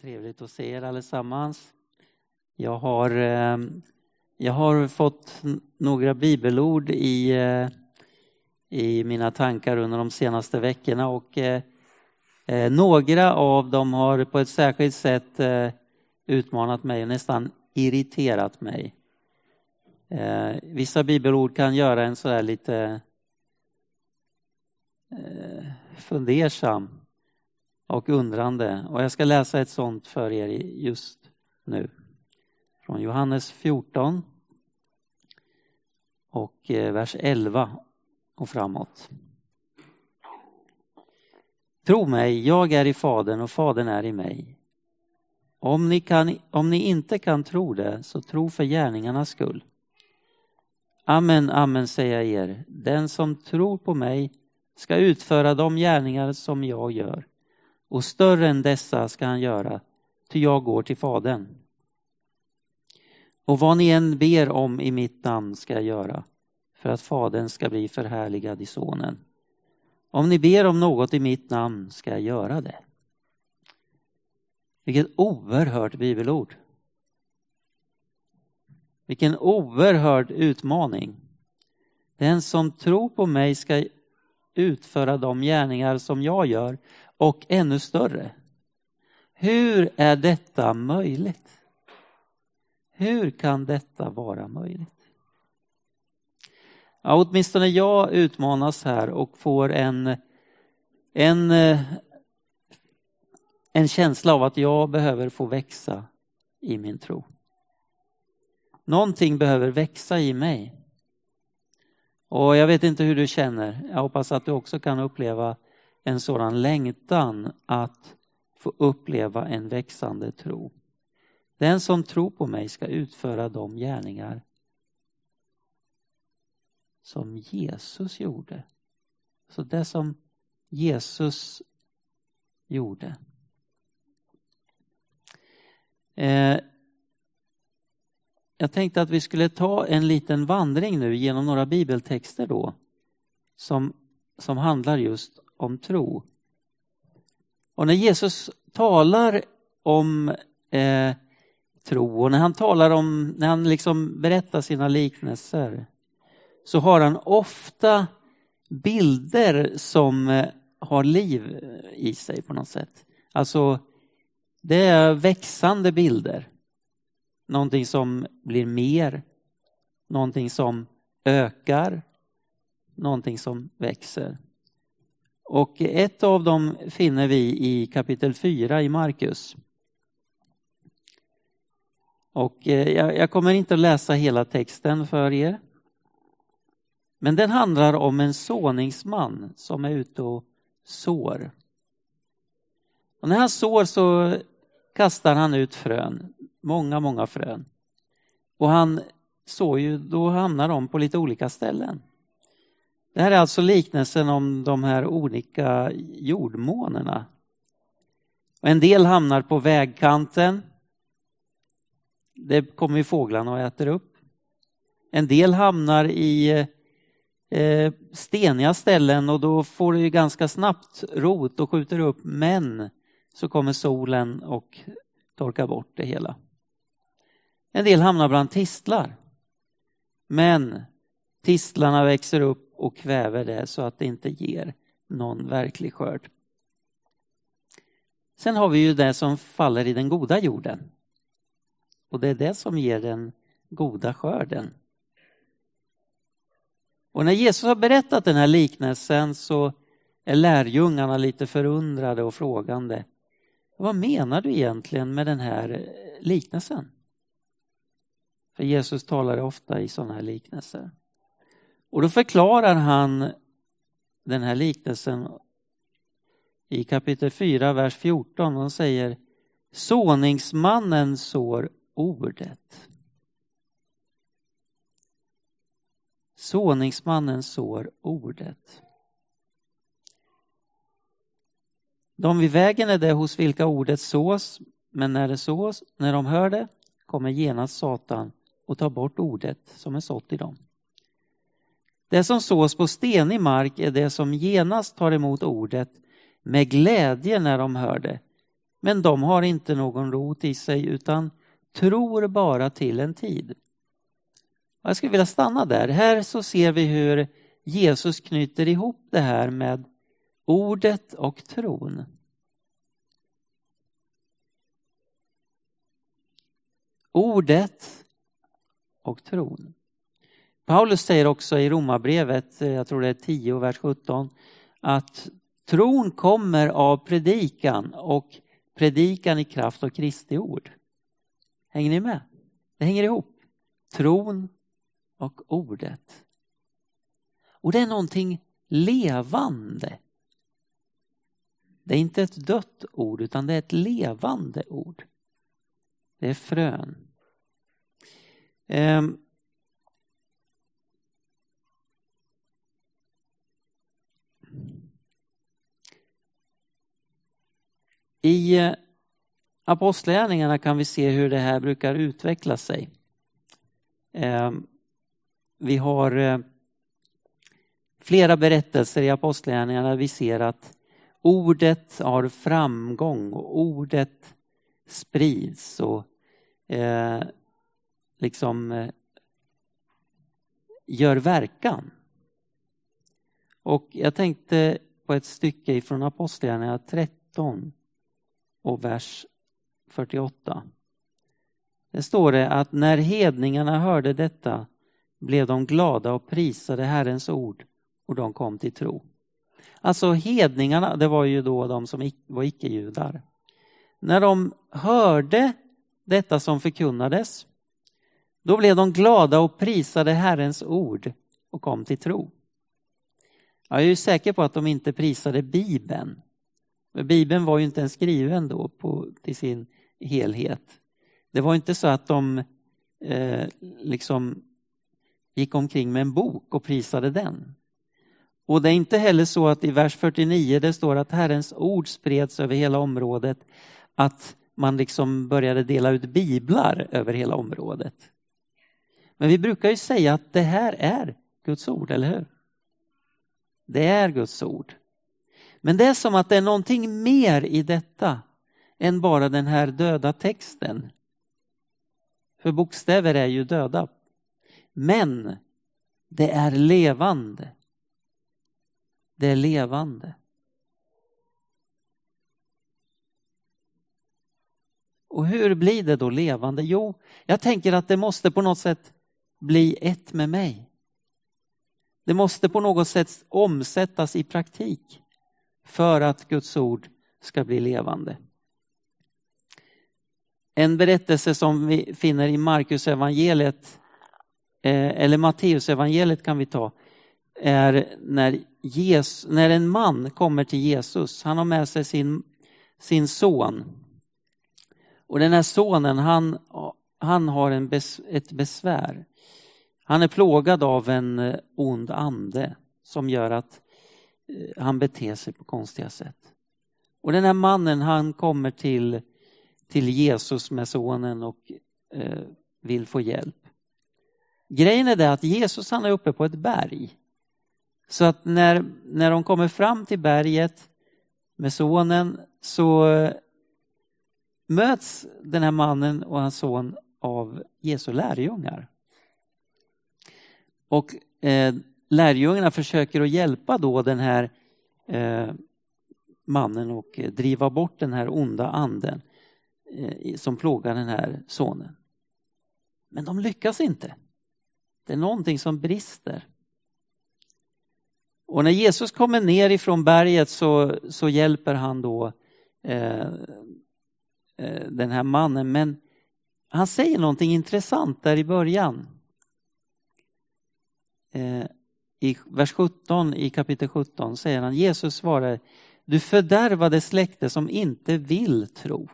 Trevligt att se er allesammans. Jag har, eh, jag har fått några bibelord i, eh, i mina tankar under de senaste veckorna och eh, några av dem har på ett särskilt sätt utmanat mig och nästan irriterat mig. Vissa bibelord kan göra en sådär lite fundersam och undrande. Och jag ska läsa ett sånt för er just nu. Från Johannes 14 och eh, vers 11 och framåt. Tro mig, jag är i Fadern och Fadern är i mig. Om ni, kan, om ni inte kan tro det, så tro för gärningarnas skull. Amen, amen säger jag er, den som tror på mig ska utföra de gärningar som jag gör och större än dessa ska han göra, ty jag går till Fadern. Och vad ni än ber om i mitt namn ska jag göra, för att Fadern ska bli förhärligad i Sonen. Om ni ber om något i mitt namn ska jag göra det. Vilket oerhört bibelord. Vilken oerhörd utmaning. Den som tror på mig ska utföra de gärningar som jag gör och ännu större. Hur är detta möjligt? Hur kan detta vara möjligt? Ja, åtminstone jag utmanas här och får en, en, eh, en känsla av att jag behöver få växa i min tro. Någonting behöver växa i mig. Och jag vet inte hur du känner. Jag hoppas att du också kan uppleva en sådan längtan att få uppleva en växande tro. Den som tror på mig ska utföra de gärningar som Jesus gjorde. Så det som Jesus gjorde. Eh, jag tänkte att vi skulle ta en liten vandring nu genom några bibeltexter då som, som handlar just om tro. Och när Jesus talar om eh, tro och när han talar om, när han liksom berättar sina liknelser så har han ofta bilder som eh, har liv eh, i sig på något sätt. Alltså det är växande bilder. Någonting som blir mer, någonting som ökar, någonting som växer. Och ett av dem finner vi i kapitel 4 i Markus. Och eh, jag kommer inte att läsa hela texten för er. Men den handlar om en såningsman som är ute och sår. Och när han sår så kastar han ut frön, många, många frön. Och han sår ju, då hamnar de på lite olika ställen. Det här är alltså liknelsen om de här olika jordmånerna. Och en del hamnar på vägkanten. Det kommer fåglarna och äter upp. En del hamnar i eh, steniga ställen och då får det ju ganska snabbt rot och skjuter upp men så kommer solen och torkar bort det hela. En del hamnar bland tistlar. Men tistlarna växer upp och kväver det så att det inte ger någon verklig skörd. Sen har vi ju det som faller i den goda jorden. Och det är det som ger den goda skörden. Och när Jesus har berättat den här liknelsen så är lärjungarna lite förundrade och frågande. Vad menar du egentligen med den här liknelsen? För Jesus talar ofta i sådana här liknelser. Och då förklarar han den här liknelsen i kapitel 4, vers 14. Han säger Såningsmannen sår ordet. Såningsmannen sår ordet. De vid vägen är det hos vilka ordet sås, men när det sås, när de hör det, kommer genast Satan och tar bort ordet som är sått i dem. Det som sås på stenig mark är det som genast tar emot ordet med glädje när de hör det, Men de har inte någon rot i sig utan tror bara till en tid. Jag skulle vilja stanna där. Här så ser vi hur Jesus knyter ihop det här med ordet och tron. Ordet och tron. Paulus säger också i Romarbrevet, eh, jag tror det är 10 vers 17, att tron kommer av predikan och predikan i kraft av Kristi ord. Hänger ni med? Det hänger ihop. Tron och ordet. Och det är någonting levande. Det är inte ett dött ord utan det är ett levande ord. Det är frön. Ehm. I Apostlärningarna Apostlagärningarna kan vi se hur det här brukar utveckla sig. Ehm, vi har eh, flera berättelser i Apostlagärningarna där vi ser att ordet har framgång och ordet sprids och eh, liksom gör verkan. Och jag tänkte på ett stycke ifrån Apostlagärningarna 13 och vers 48. Där står det att när hedningarna hörde detta blev de glada och prisade Herrens ord och de kom till tro. Alltså hedningarna, det var ju då de som var icke-judar. När de hörde detta som förkunnades, då blev de glada och prisade Herrens ord och kom till tro. Jag är ju säker på att de inte prisade Bibeln. Bibeln var ju inte ens skriven då på, till sin helhet. Det var inte så att de eh, liksom gick omkring med en bok och prisade den. Och det är inte heller så att i vers 49 det står att Herrens ord spreds över hela området, att man liksom började dela ut biblar över hela området. Men vi brukar ju säga att det här är Guds ord, eller hur? Det är Guds ord. Men det är som att det är någonting mer i detta än bara den här döda texten. För bokstäver är ju döda. Men det är levande. Det är levande. Och hur blir det då levande? Jo, jag tänker att det måste på något sätt bli ett med mig. Det måste på något sätt omsättas i praktik för att Guds ord ska bli levande. En berättelse som vi finner i Markus evangeliet eh, eller Matteus evangeliet kan vi ta, är när, Jesus, när en man kommer till Jesus. Han har med sig sin, sin son. Och den här sonen, han, han har en bes, ett besvär. Han är plågad av en eh, ond ande som gör att eh, Eh, han beter sig på konstiga sätt. Och den här mannen han kommer till, till Jesus med sonen och eh, vill få hjälp. Grejen är det att Jesus han är uppe på ett berg. Så att när, när de kommer fram till berget med sonen så eh, möts den här mannen och hans son av Jesu lärjungar. Och eh, lärjungarna försöker att hjälpa då den här eh, mannen och eh, driva bort den här onda anden eh, som plågar den här sonen. Men de lyckas inte. Det är någonting som brister. Och när Jesus kommer ner ifrån berget så, så hjälper han då eh, eh den här mannen. Men han säger någonting intressant där i början. Eh, i vers 17 i kapitel 17 säger han, Jesus svarar, du fördärvade släkte som inte vill tro.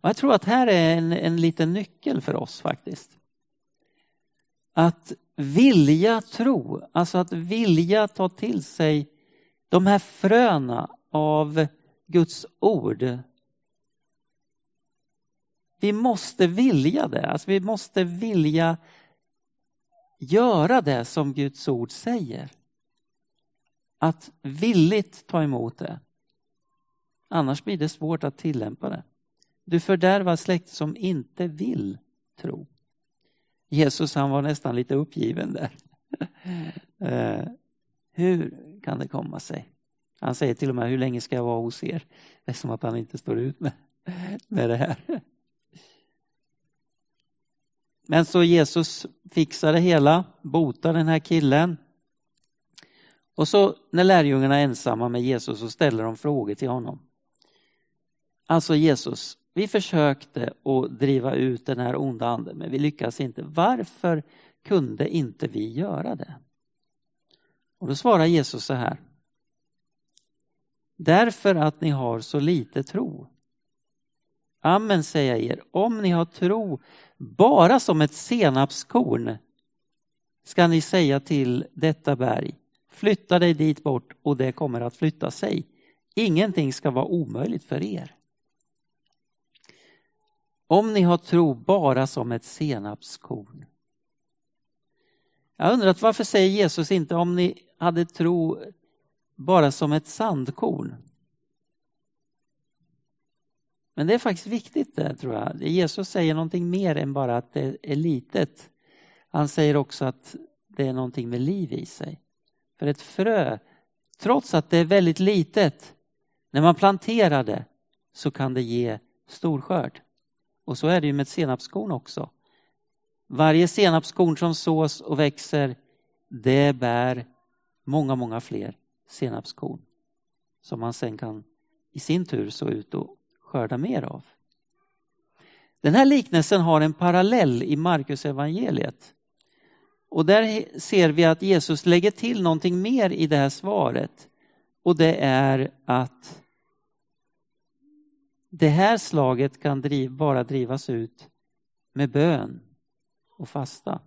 Och jag tror att här är en, en liten nyckel för oss faktiskt. Att vilja tro, alltså att vilja ta till sig de här fröna av Guds ord. Vi måste vilja det, alltså vi måste vilja göra det som Guds ord säger. Att villigt ta emot det. Annars blir det svårt att tillämpa det. Du fördärvar släkt som inte vill tro. Jesus han var nästan lite uppgiven där. Eh, hur kan det komma sig? Han säger till och med, hur länge ska jag vara hos er? Det är som att han inte står ut med, med det här. Men så Jesus fixar det hela, botar den här killen. Och så när lärjungarna är ensamma med Jesus så ställer de frågor till honom. Alltså Jesus, vi försökte att driva ut den här onda anden men vi lyckas inte. Varför kunde inte vi göra det? Och då svarar Jesus så här. Därför att ni har så lite tro. Amen säger jag er, om ni har tro bara som ett senapskorn ska ni säga till detta berg, flytta dig dit bort och det kommer att flytta sig. Ingenting ska vara omöjligt för er. Om ni har tro bara som ett senapskorn. Jag undrar varför säger Jesus inte om ni hade tro bara som ett sandkorn? Men det är faktiskt viktigt det tror jag. Jesus säger någonting mer än bara att det är litet. Han säger också att det är någonting med liv i sig. För ett frö, trots att det är väldigt litet, när man planterar det så kan det ge stor skörd. Och så är det ju med senapskorn också. Varje senapskorn som sås och växer, det bär många, många fler senapskorn som man sen kan i sin tur så ut och skörda mer av. Den här liknelsen har en parallell i Markus evangeliet. Och där ser vi att Jesus lägger till någonting mer i det här svaret. Och det är att det här slaget kan driv, bara drivas ut med bön och fasta.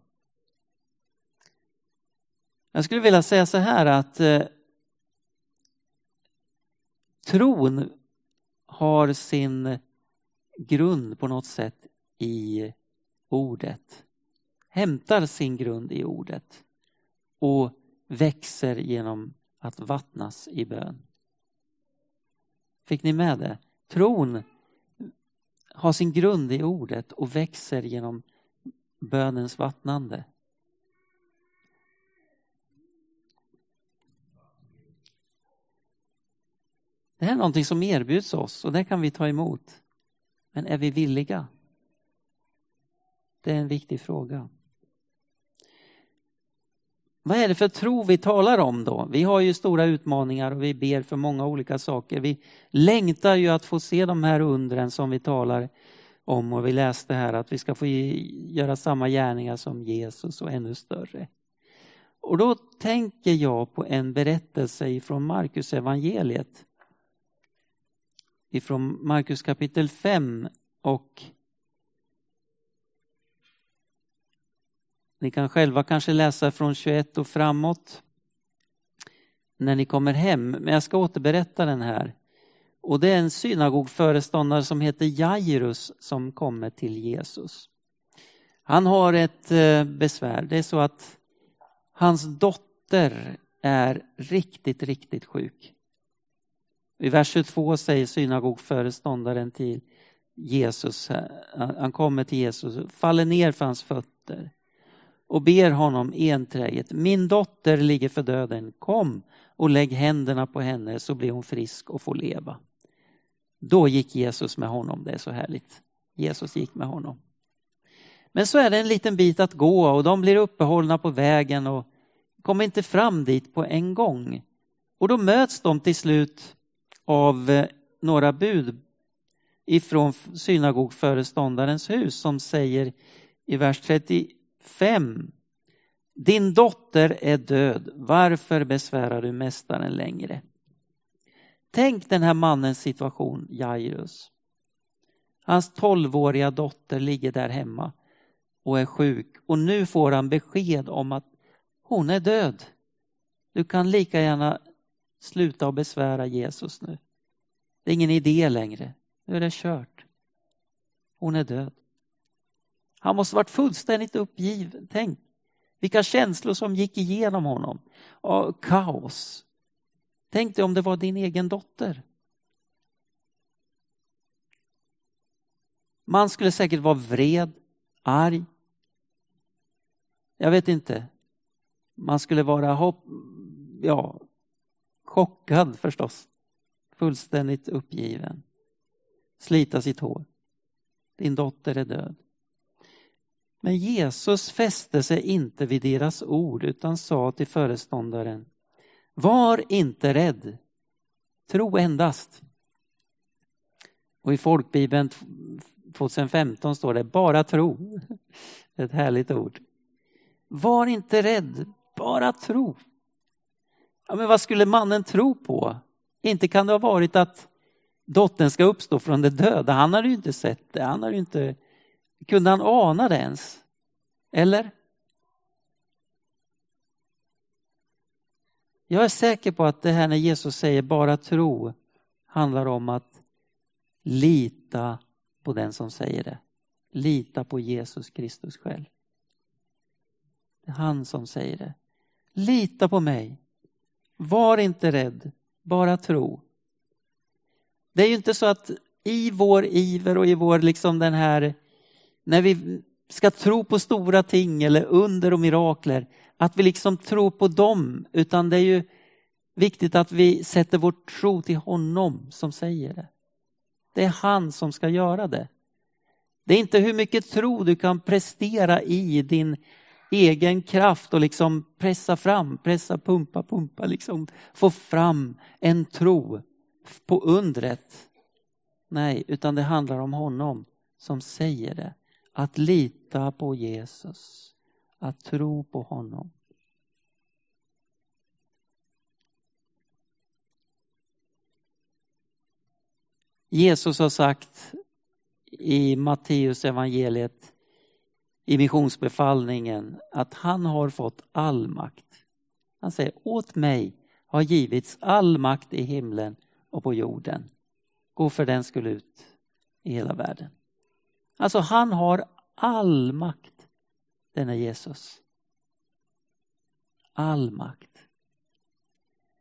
Jag skulle vilja säga så här att eh, tron har sin grund på något sätt i ordet. Hämtar sin grund i ordet och växer genom att vattnas i bön. Fick ni med det? Tron har sin grund i ordet och växer genom bönens vattnande. Det här är någonting som erbjuds oss och det kan vi ta emot. Men är vi villiga? Det är en viktig fråga. Vad är det för tro vi talar om då? Vi har ju stora utmaningar och vi ber för många olika saker. Vi längtar ju att få se de här undren som vi talar om och vi läste här att vi ska få göra samma gärningar som Jesus och ännu större. Och då tänker jag på en berättelse från Markus evangeliet ifrån Markus kapitel 5 och ni kan själva kanske läsa från 21 och framåt när ni kommer hem, men jag ska återberätta den här. Och det är en synagogföreståndare som heter Jairus som kommer till Jesus. Han har ett eh, besvär, det är så att hans dotter är riktigt, riktigt sjuk. I vers 22 säger synagogföreståndaren till Jesus, eh, han kommer till Jesus, faller ner för hans fötter och ber honom enträget, min dotter ligger för döden, kom och lägg händerna på henne så blir hon frisk och får leva. Då gick Jesus med honom, det är så härligt. Jesus gick med honom. Men så är det en liten bit att gå och de blir uppehållna på vägen och kommer inte fram dit på en gång. Och då möts de till slut av eh, några bud ifrån synagogföreståndarens hus som säger i vers 35 Din dotter är död, varför besvärar du mästaren längre? Tänk den här mannens situation, Jairus. Hans tolvåriga dotter ligger där hemma och är sjuk och nu får han besked om att hon är död. Du kan lika gärna Sluta och besvära Jesus nu. Det är ingen idé längre. Nu är det kört. Hon är död. Han måste varit fullständigt uppgiven. Tänk vilka känslor som gick igenom honom. Och kaos. Tänk dig om det var din egen dotter. Man skulle säkert vara vred, arg. Jag vet inte. Man skulle vara hopp, ja, chockad förstås. Fullständigt uppgiven. Slita sitt hår. Din dotter är död. Men Jesus fäste sig inte vid deras ord utan sa till föreståndaren Var inte rädd, tro endast. Och i folkbibeln 2015 står det bara tro. Ett härligt ord. Var inte rädd, bara tro. Ja, men vad skulle mannen tro på? Inte kan det ha varit att dottern ska uppstå från de döda. Han hade ju inte sett det. Han hade inte... Kunde han ana det ens? Eller? Jag är säker på att det här när Jesus säger bara tro handlar om att lita på den som säger det. Lita på Jesus Kristus själv. Det är han som säger det. Lita på mig. Var inte rädd, bara tro. Det är ju inte så att i vår iver och i vår liksom den här, när vi ska tro på stora ting eller under och mirakler, att vi liksom tror på dem, utan det är ju viktigt att vi sätter vår tro till honom som säger det. Det är han som ska göra det. Det är inte hur mycket tro du kan prestera i din egen kraft och liksom pressa fram, pressa, pumpa, pumpa, liksom få fram en tro på undret. Nej, utan det handlar om honom som säger det. Att lita på Jesus, att tro på honom. Jesus har sagt i Matteus evangeliet i missionsbefallningen att han har fått all makt. Han säger åt mig har givits all makt i himlen och på jorden. Gå för den skulle ut i hela världen. Alltså han har all makt, denna Jesus. All makt.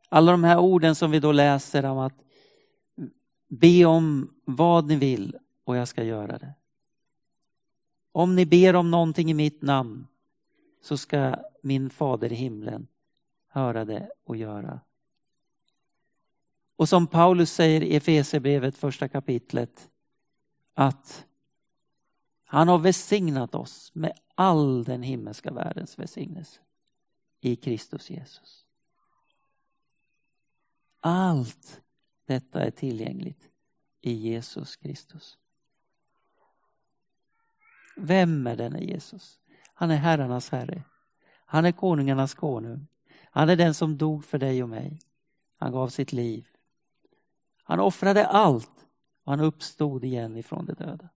Alla de här orden som vi då läser om att be om vad ni vill och jag ska göra det. Om ni ber om någonting i mitt namn så ska min fader i himlen höra det och göra. Och som Paulus säger i Efesierbrevet första kapitlet att han har välsignat oss med all den himmelska världens välsignelse i Kristus Jesus. Allt detta är tillgängligt i Jesus Kristus. Vem är denne Jesus? Han är herrarnas herre. Han är konungarnas konung. Han är den som dog för dig och mig. Han gav sitt liv. Han offrade allt och han uppstod igen ifrån de döda.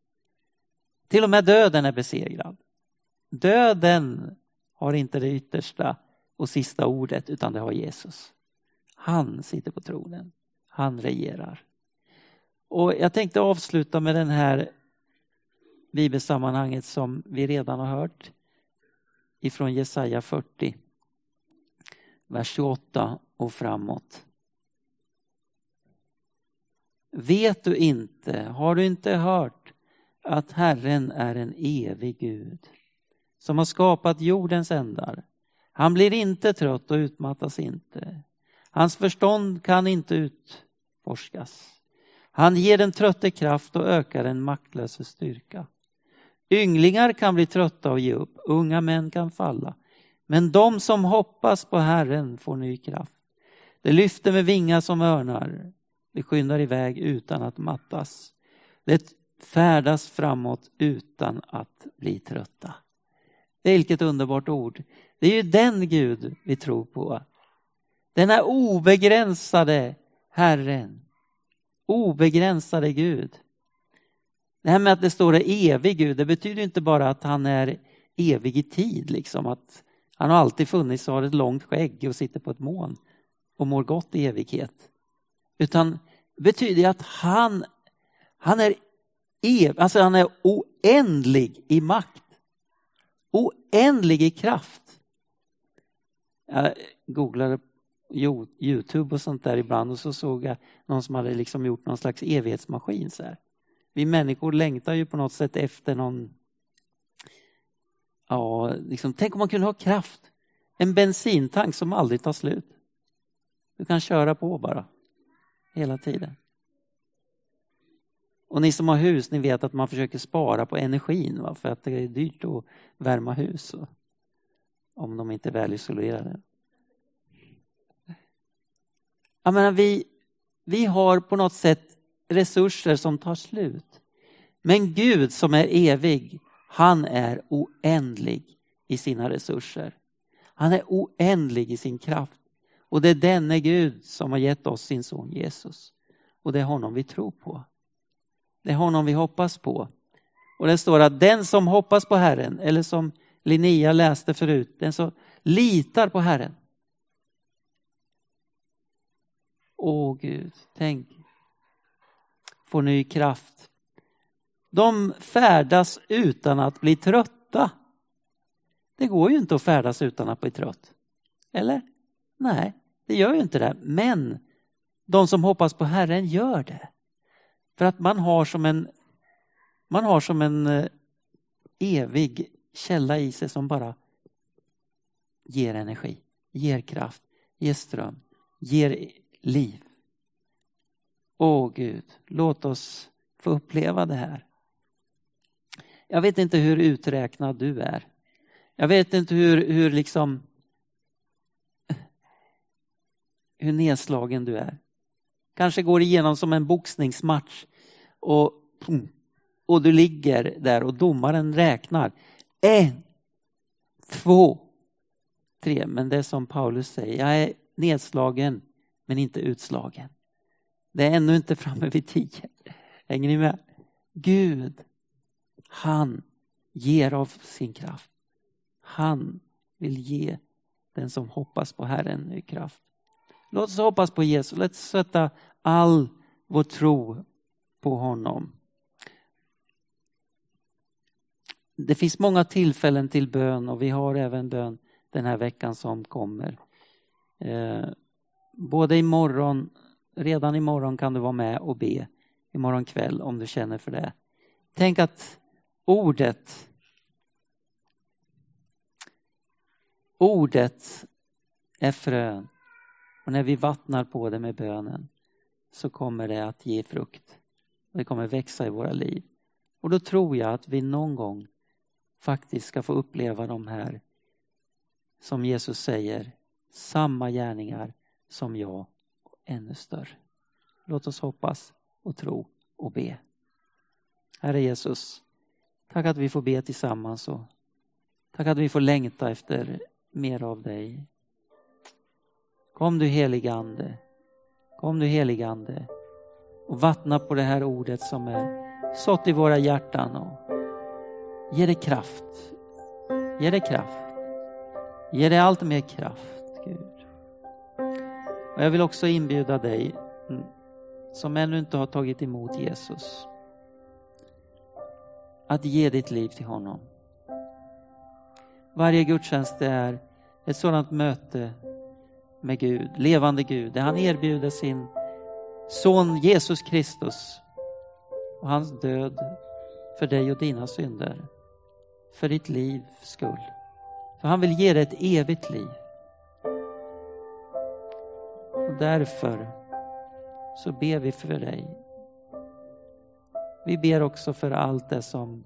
Till och med döden är besegrad. Döden har inte det yttersta och sista ordet utan det har Jesus. Han sitter på tronen. Han regerar. Och jag tänkte avsluta med den här bibelsammanhanget som vi redan har hört ifrån Jesaja 40, vers 28 och framåt. Vet du inte, har du inte hört att Herren är en evig Gud som har skapat jordens ändar. Han blir inte trött och utmattas inte. Hans förstånd kan inte utforskas. Han ger den trötte kraft och ökar den maktlöse styrka. Ynglingar kan bli trötta och ge upp, unga män kan falla. Men de som hoppas på Herren får ny kraft. De lyfter med vingar som örnar. De skyndar iväg utan att mattas. De färdas framåt utan att bli trötta. Vilket underbart ord. Det är ju den Gud vi tror på. Den här obegränsade Herren. Obegränsade Gud. Det här med att det står evig Gud, det betyder inte bara att han är evig i tid, liksom att han har alltid funnits och har ett långt skägg och sitter på ett moln och mår gott i evighet. Utan det betyder att han, han är ev, alltså han är oändlig i makt. Oändlig i kraft. Jag googlade Youtube och sånt där ibland och så såg jag någon som hade liksom gjort någon slags evighetsmaskin så här vi människor längtar ju på något sätt efter någon... Ja, liksom, tänk om man kunde ha kraft. En bensintank som aldrig tar slut. Du kan köra på bara. Hela tiden. Och ni som har hus, ni vet att man försöker spara på energin va? för att det är dyrt att värma hus. Om de inte är välisolerade. Jag menar, vi, vi har på något sätt resurser som tar slut. Men Gud som är evig, han är oändlig i sina resurser. Han är oändlig i sin kraft. Och det är denne Gud som har gett oss sin son Jesus. Och det är honom vi tror på. Det är honom vi hoppas på. Och det står att den som hoppas på Herren, eller som Linnea läste förut, den som litar på Herren. Åh Gud, tänk. Får ny kraft. De färdas utan att bli trötta. Det går ju inte att färdas utan att bli trött. Eller? Nej, det gör ju inte det. Men de som hoppas på Herren gör det. För att man har som en, man har som en eh, evig källa i sig som bara ger energi, ger kraft, ger ström, ger liv. Åh Gud, låt oss få uppleva det här. Jag vet inte hur uträknad du är. Jag vet inte hur, hur liksom hur nedslagen du är. Kanske går igenom som en boxningsmatch och, och du ligger där och domaren räknar. En, två, tre. Men det är som Paulus säger, jag är nedslagen men inte utslagen. Det är ännu inte framme vid tio. Hänger ni med? Gud, han ger av sin kraft. Han vill ge den som hoppas på Herren ny kraft. Låt oss hoppas på Jesus. Låt oss sätta all vår tro på honom. Det finns många tillfällen till bön och vi har även bön den här veckan som kommer. Eh, både imorgon, redan imorgon kan du vara med och be imorgon kväll om du känner för det. Tänk att ordet ordet är frön och när vi vattnar på det med bönen så kommer det att ge frukt. Det kommer växa i våra liv. Och då tror jag att vi någon gång faktiskt ska få uppleva de här, som Jesus säger, samma gärningar som jag ännu större. Låt oss hoppas och tro och be. Herre Jesus, tack att vi får be tillsammans och tack att vi får längta efter mer av dig. Kom du heligande. Kom du heligande och vattna på det här ordet som är sått i våra hjärtan och ge det kraft. Ge det kraft. Ge det allt mer kraft, och jag vill också inbjuda dig mm, som ännu inte har tagit emot Jesus att ge ditt liv till honom. Varje gudstjänst är ett sådant möte med Gud, levande Gud, där han erbjuder sin son Jesus Kristus och hans död för dig och dina synder. För ditt livs skull. För han vill ge dig ett evigt liv. Och därför så ber vi för dig. Vi ber också för allt det som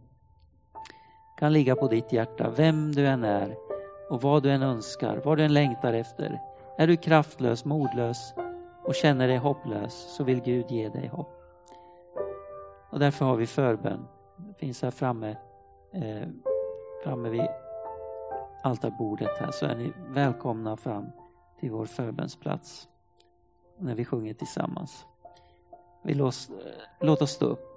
kan ligga på ditt hjärta, vem du än är och vad du än önskar, vad du än längtar efter. Är du kraftlös, modlös och känner dig hopplös så vill Gud ge dig hopp. Och därför har vi förbön. Det finns här framme, eh, framme vid altarbordet här så är ni välkomna fram till vår förbönsplats när vi sjunger tillsammans. Vi låt, låt oss stå upp.